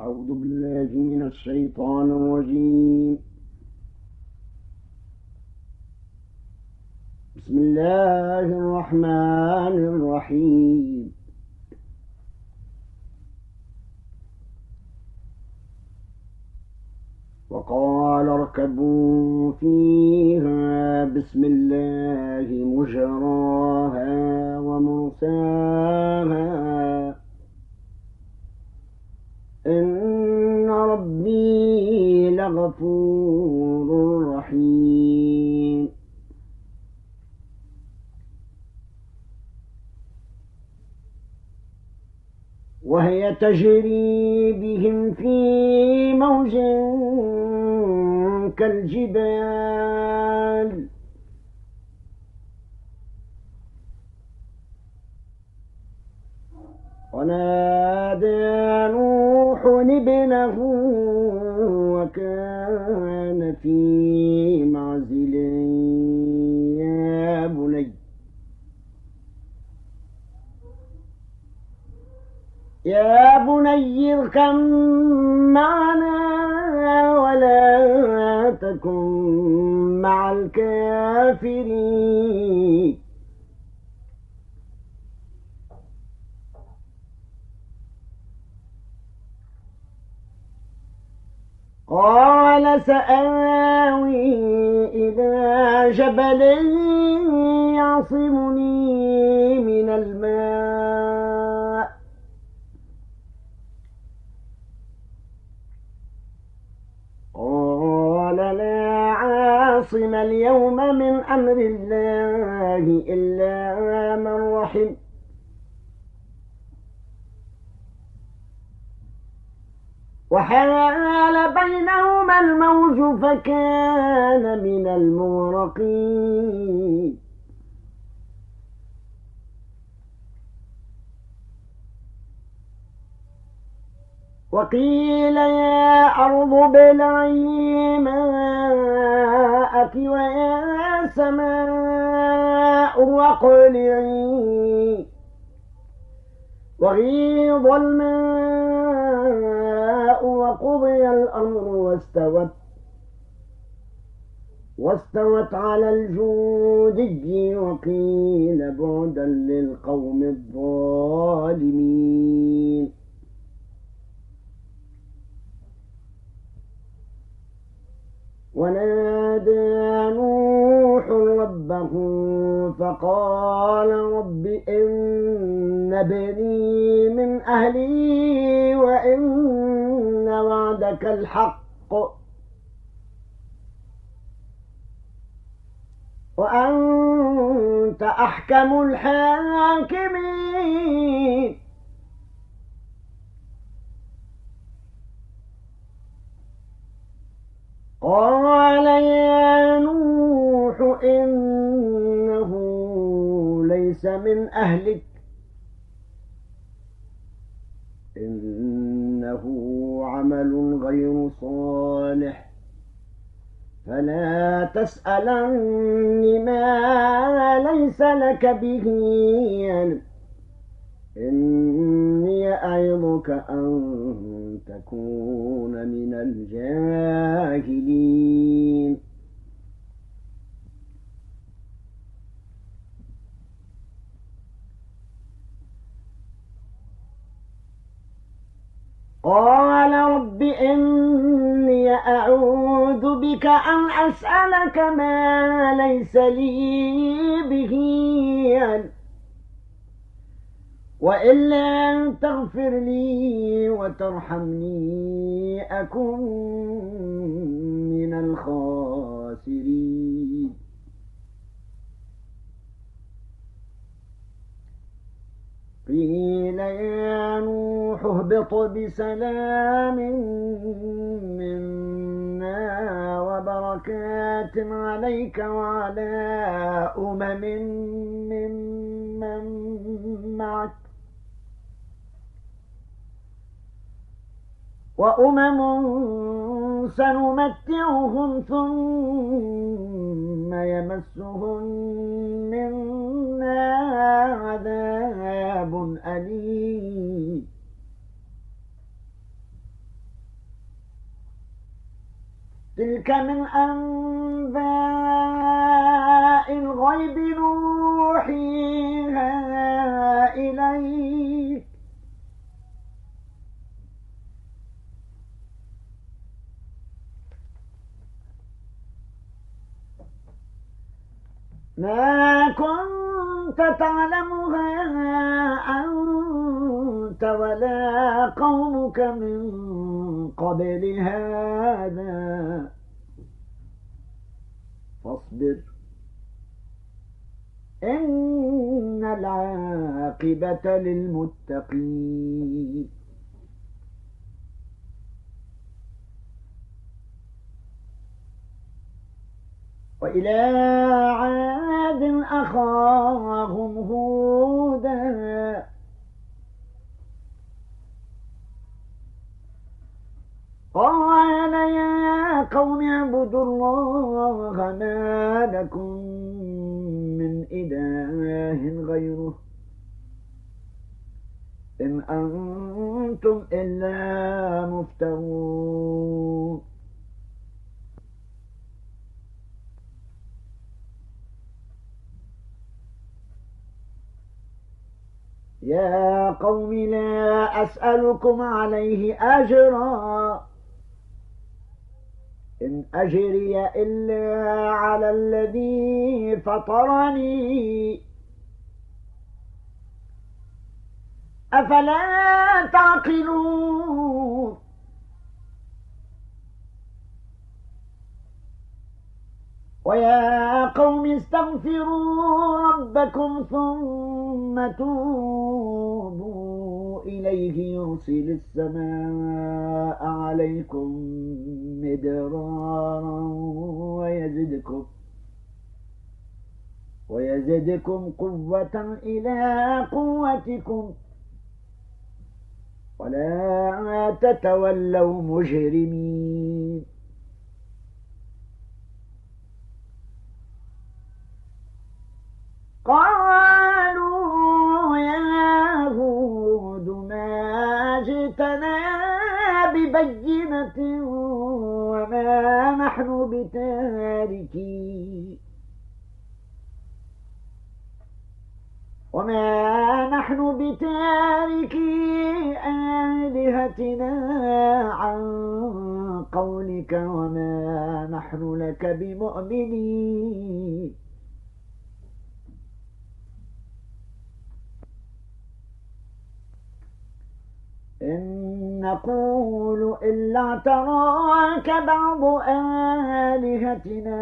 أعوذ بالله من الشيطان الرجيم. بسم الله الرحمن الرحيم. وقال اركبوا فيها بسم الله مجراها ومرساها. ربي لغفور رحيم. وهي تجري بهم في موج كالجبال. ونادى نوح ابنه في معزل يا بني. يا بني اركب معنا ولا تكن مع الكافرين. قال سآوي إلى جبل يعصمني من الماء. قال لا عاصم اليوم من أمر الله إلا من رحم. وحال بينهما الموج فكان من المغرقين. وقيل يا أرض ابلعي ماءك ويا سماء واقلعي وغيض الماء وقضي الأمر واستوت. واستوت على الجودي وقيل بعدا للقوم الظالمين. ونادى نوح ربه فقال رب إن بني من أهلي وإن وعدك الحق. وأنت أحكم الحاكمين. قال يا نوح إنه ليس من أهلك. إنه عمل غير صالح. فلا تسألني ما ليس لك به إني أعظك أن تكون من الجاهلين. قال رب إني أعوذ بك أن أسألك ما ليس لي به علم وإلا تغفر لي وترحمني أكن من الخاسرين. قيل يا نوح اهبط بسلام منا وبركات عليك وعلى أمم ممن معك. وأمم سنمتعهم ثم يمسهم منا عذاب أليم. تلك من أنباء الغيب نوحيها إليك. ما كنت تعلمها أنت ولا قومك من قبل هذا. فاصبر. إن العاقبة للمتقين. وإلى عاد أخاهم هودا. قال يا قوم اعبدوا الله ما لكم من إله غيره إن أنتم إلا مفترون. يا قوم لا أسألكم عليه أجرا. إن أجري إلا على الذي فطرني. أفلا تعقلون؟ ويا قوم استغفروا ربكم ثم توبوا. إليه يرسل السماء عليكم مدرارا ويزدكم ويزدكم قوة إلى قوتكم ولا تتولوا مجرمين. ببينة وما نحن بتاركي. وما نحن بتاركي آلهتنا عن قولك وما نحن لك بمؤمنين. إن نقول إلا اعتراك بعض آلهتنا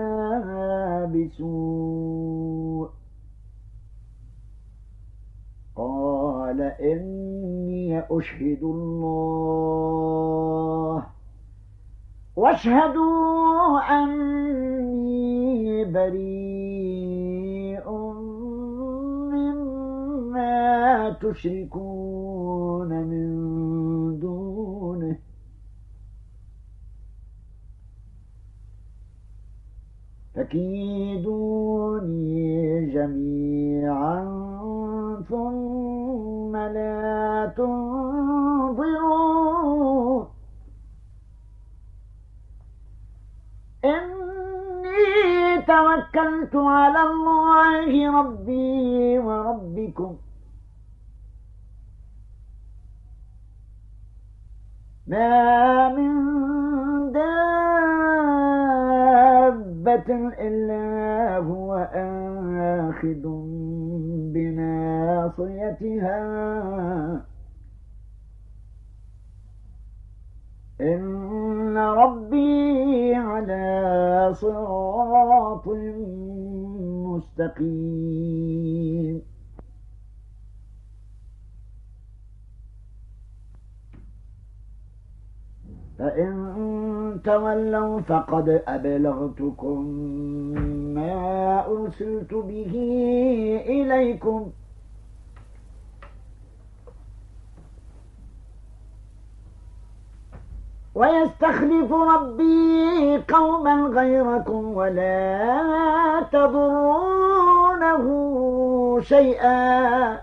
بسوء. قال إني أشهد الله. واشهدوا أني بريء مما تشركون من فكيدوني جميعا ثم لا تنظرون إني توكلت على الله ربي وربكم. ما من إلا هو آخذ بناصيتها. إن ربي على صراط مستقيم. فإن تولوا فقد أبلغتكم ما أرسلت به إليكم. ويستخلف ربي قوما غيركم ولا تضرونه شيئا.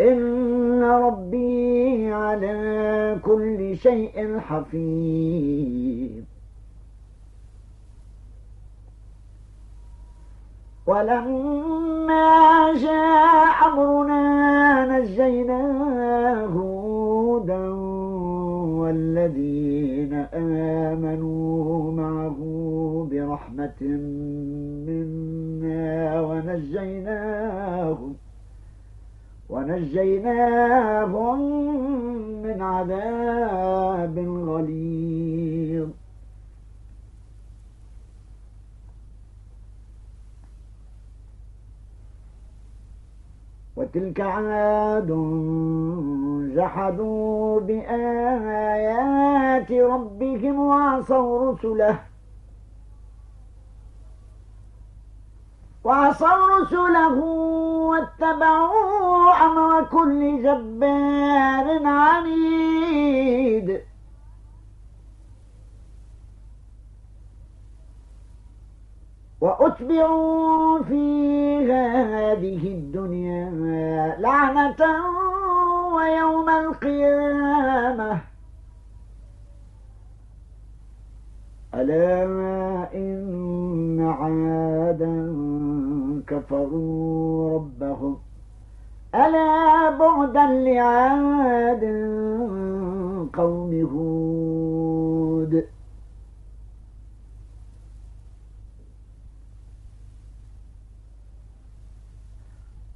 إن ربي على كل شيء حفيظ. ولما جاء أمرنا نجينا هودا والذين آمنوا معه برحمة منا ونجيناهم ونجيناهم من عذاب غليظ. وتلك عاد جحدوا بآيات ربهم وعصوا رسله وعصوا رسله واتبعوا أمر كل جبار عنيد. وأتبعوا في هذه الدنيا لعنة ويوم القيامة. ألا إن عادا كفروا ربهم؟ ألا بعدا لعاد قوم هود؟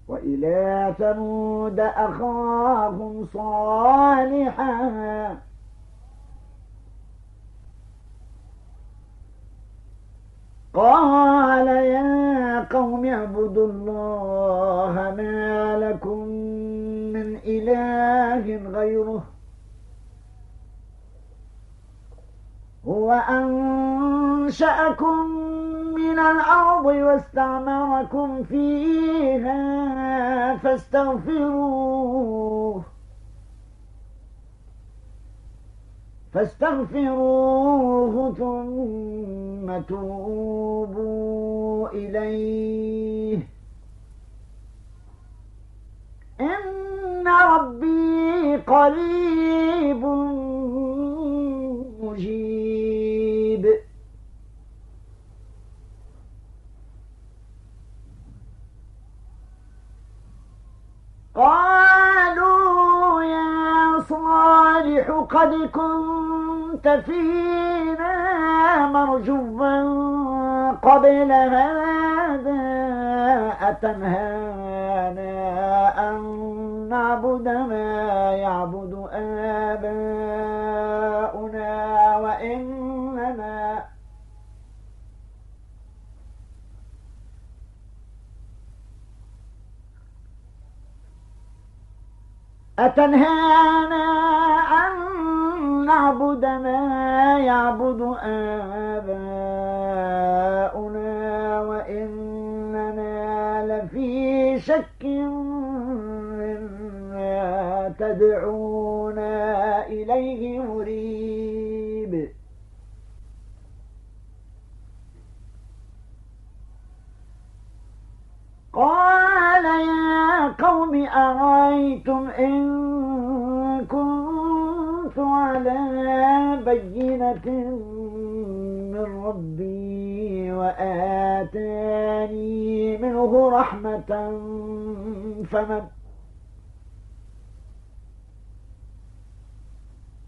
وإلى ثمود أخاهم صالحا قال يا قوم اعبدوا الله ما لكم من إله غيره هو أنشأكم من الأرض واستعمركم فيها فاستغفروه فاستغفروه ثم توبوا إليه. إن ربي قريب مجيب. قالوا يا صالح قد كنت فينا مرجوا قبل هذا أتنهانا أن نعبد ما يعبد آباؤنا وإننا أتنهانا نعبد ما يعبد آباؤنا وإننا لفي شك مما تدعونا إليه مريب. قال يا قوم أرأيتم إن كنت على بينة من ربي وآتاني منه رحمة فمن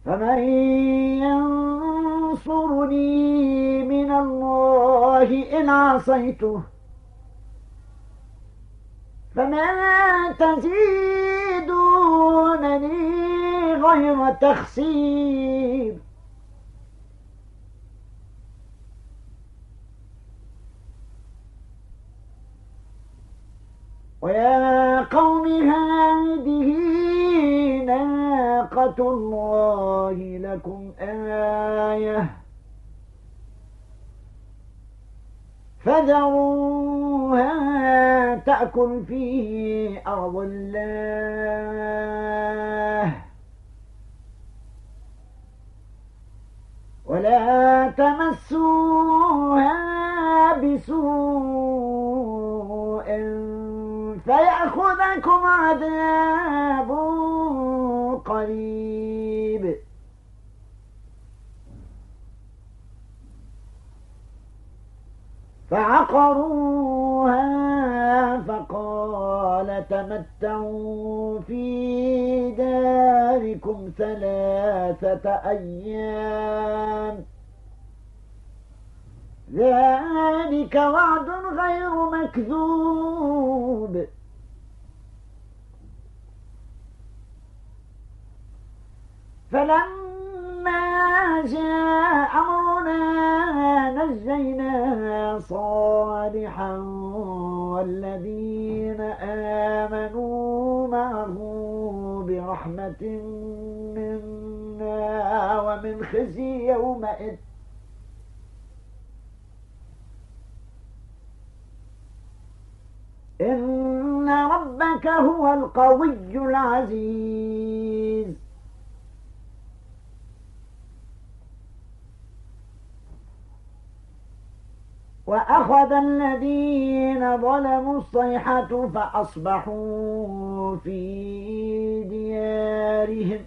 فمن ينصرني من الله إن عصيته فما تزيدونني غير تخسير. ويا قوم هذه ناقة الله لكم آية. فذروها تأكل في أرض الله. ولا تمسوها بسوء فيأخذكم عذاب قريب. فعقروها تمتعوا في داركم ثلاثة أيام. ذلك وعد غير مكذوب. فلما جاء أمرنا نجينا صالحا والذين آمنوا معه برحمة منا ومن خزي يومئذ. إن ربك هو القوي العزيز. وأخذ الذين ظلموا الصيحة فأصبحوا في ديارهم.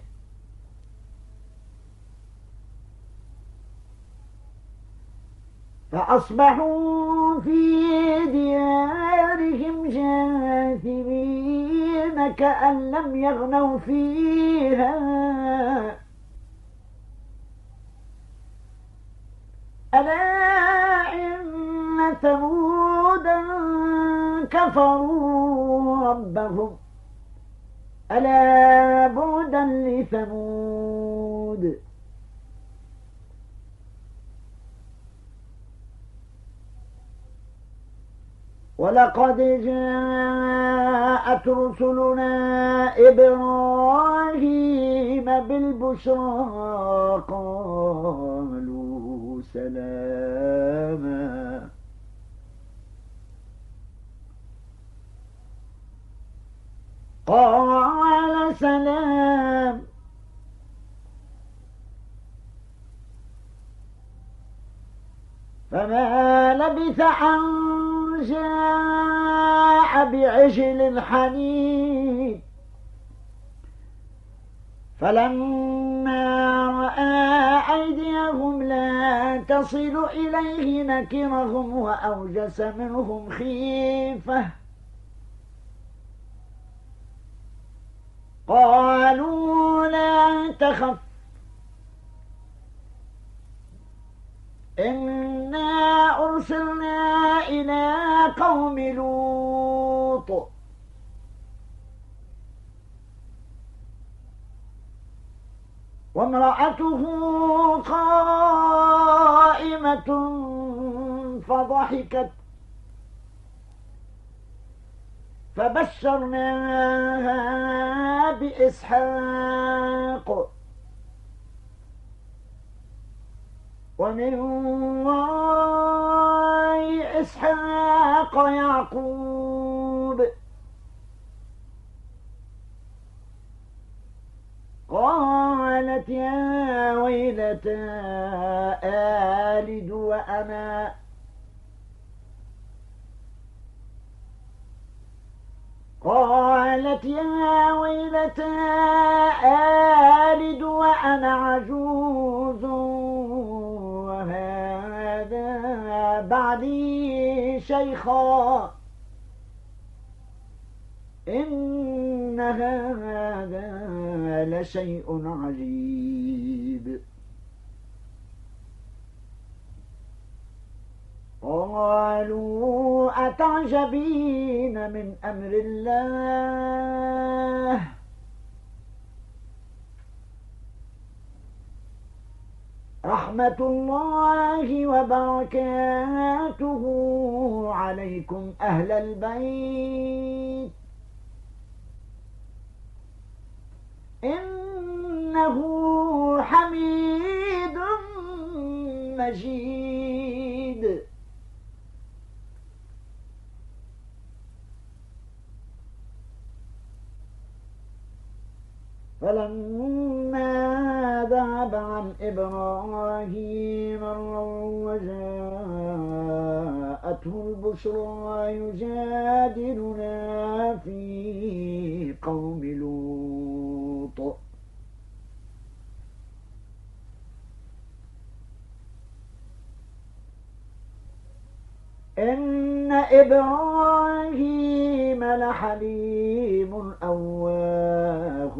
فأصبحوا في ديارهم جاثمين كأن لم يغنوا فيها. ألا إن ثمودا كفروا ربهم. ألا بعدا لثمود. ولقد جاءت رسلنا إبراهيم بالبشرى قالوا سلاما. قال سلام. فما لبث أن جاء بعجل حنين فلما رأى أيديهم لا تصل إليه نكرهم وأوجس منهم خيفة. قالوا لا تخف. إنا أرسلنا إلى قوم لوط. وامرأته قائمة فضحكت. فبشرناها بإسحاق. ومن وراء إسحاق يعقوب. قالت يا ويلتى آلد وأنا قالت يا ويلتى آلد وأنا عجوز وهذا بعدي شيخا. إن هذا لشيء عجيب. قالوا أتعجبين من أمر الله؟ رحمة الله وبركاته عليكم أهل البيت. إنه حميد مجيد. فلما ذهب عن إبراهيم وجاءته البشرى يجادلنا في قوم لوط. إن إبراهيم لحليم أواه.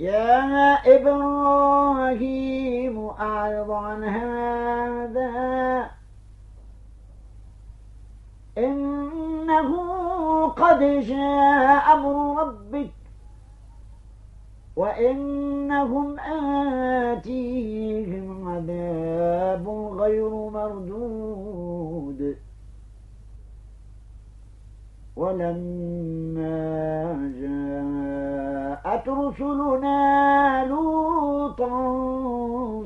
يا إبراهيم أعرض عن هذا. إنه قد جاء أمر ربك وإنهم آتيهم عذاب غير مردود. ولما رسلنا لوطا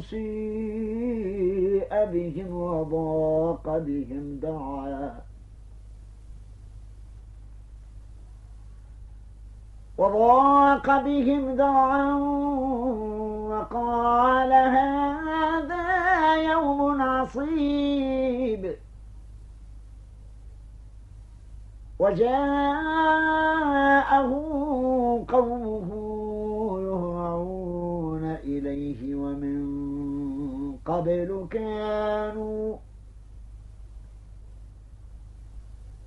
سيء بهم وضاق بهم دعا. وضاق بهم ذرعا وقال هذا يوم عصيب. وجاءه قومه إليه ومن قبل كانوا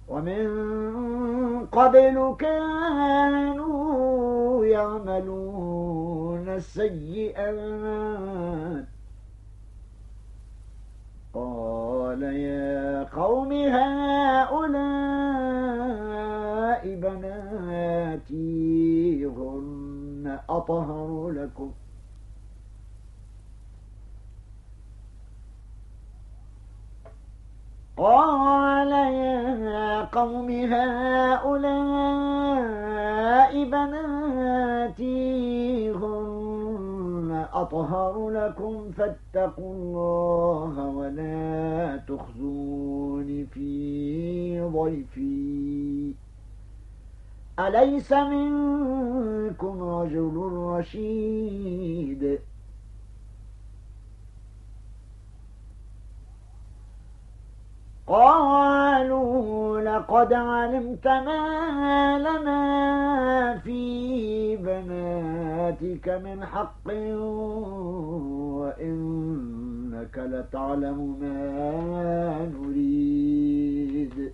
ومن قبل كانوا يعملون السيئات. قال يا قوم هؤلاء بناتي هن أطهر لكم. قال يا قوم هؤلاء بناتي هن أطهر لكم فاتقوا الله ولا تخزون في ضيفي. أليس منكم رجل رشيد؟ قالوا لقد علمت ما لنا في بناتك من حق وإنك لتعلم ما نريد.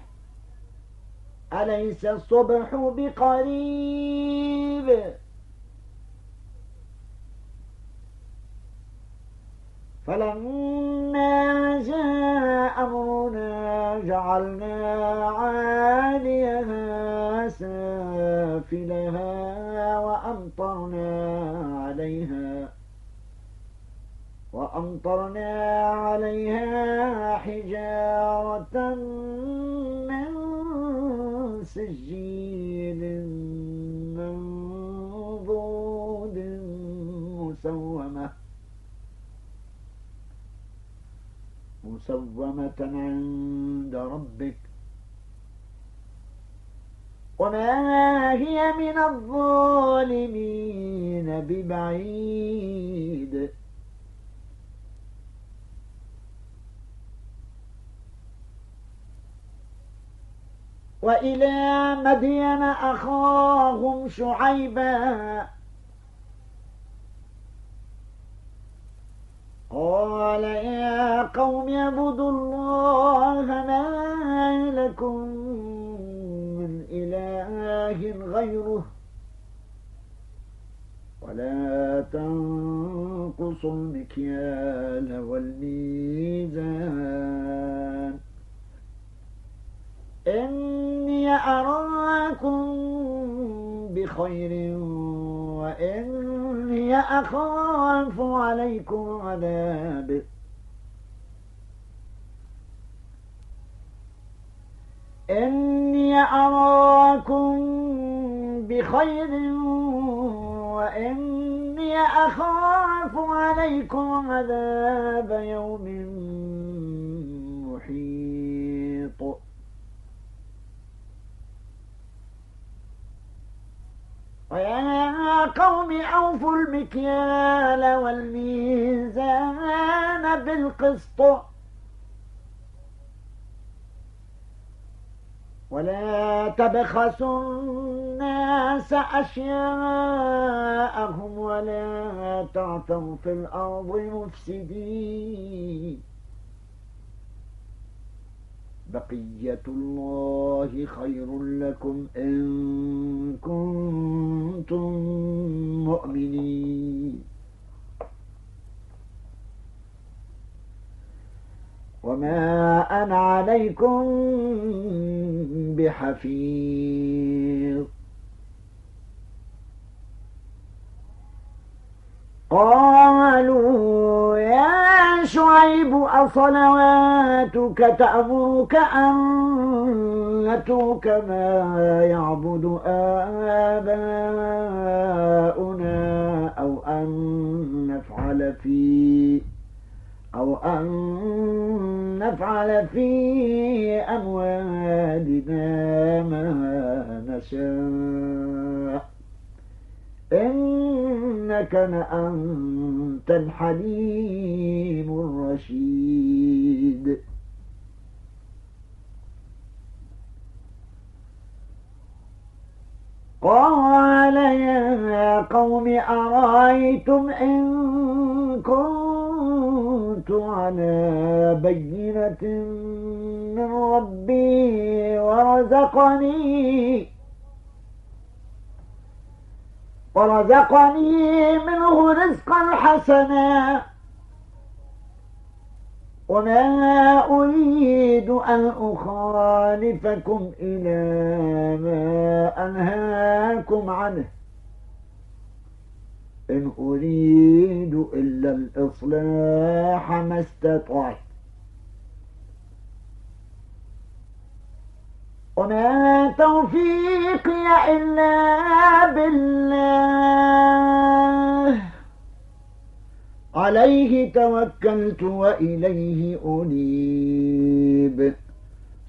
أليس الصبح بقريب فلما جاء أمرنا جعلنا عاليها سافلها وأمطرنا عليها وأمطرنا عليها حجارة سجيل منضود مسومة. مسومة عند ربك. وما هي من الظالمين ببعيد. وإلى مدين أخاهم شعيبا. قال يا قوم اعبدوا الله ما لكم إله غيره. ولا تنقصوا المكيال والميزان. إني أراكم بخير وإني أخاف عليكم عذاب. إني أراكم بخير وإني أخاف عليكم عذاب يوم محيط. ويا قوم أوفوا المكيال والميزان بالقسط. ولا تبخسوا الناس أشياءهم ولا تعثوا في الأرض مفسدين. بقية الله خير لكم إن كنتم مؤمنين. وما أنا عليكم بحفيظ. قالوا يا شعيب أصلواتك تأمرك أن نترك ما يعبد آباؤنا أو أن نفعل فيه أو أن نفعل في أموالنا ما نشاء. إنك لأنت الحليم الرشيد. قال يا قوم أرأيتم إن كنت على بينة من ربي ورزقني ورزقني منه رزقا حسنا. وما أريد أن أخالفكم إلى ما أنهاكم عنه. إن أريد إلا الإصلاح ما استطعت. وما توفيقي إلا بالله. عليه توكلت وإليه أنيب.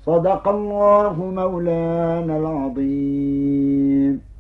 صدق الله مولانا العظيم.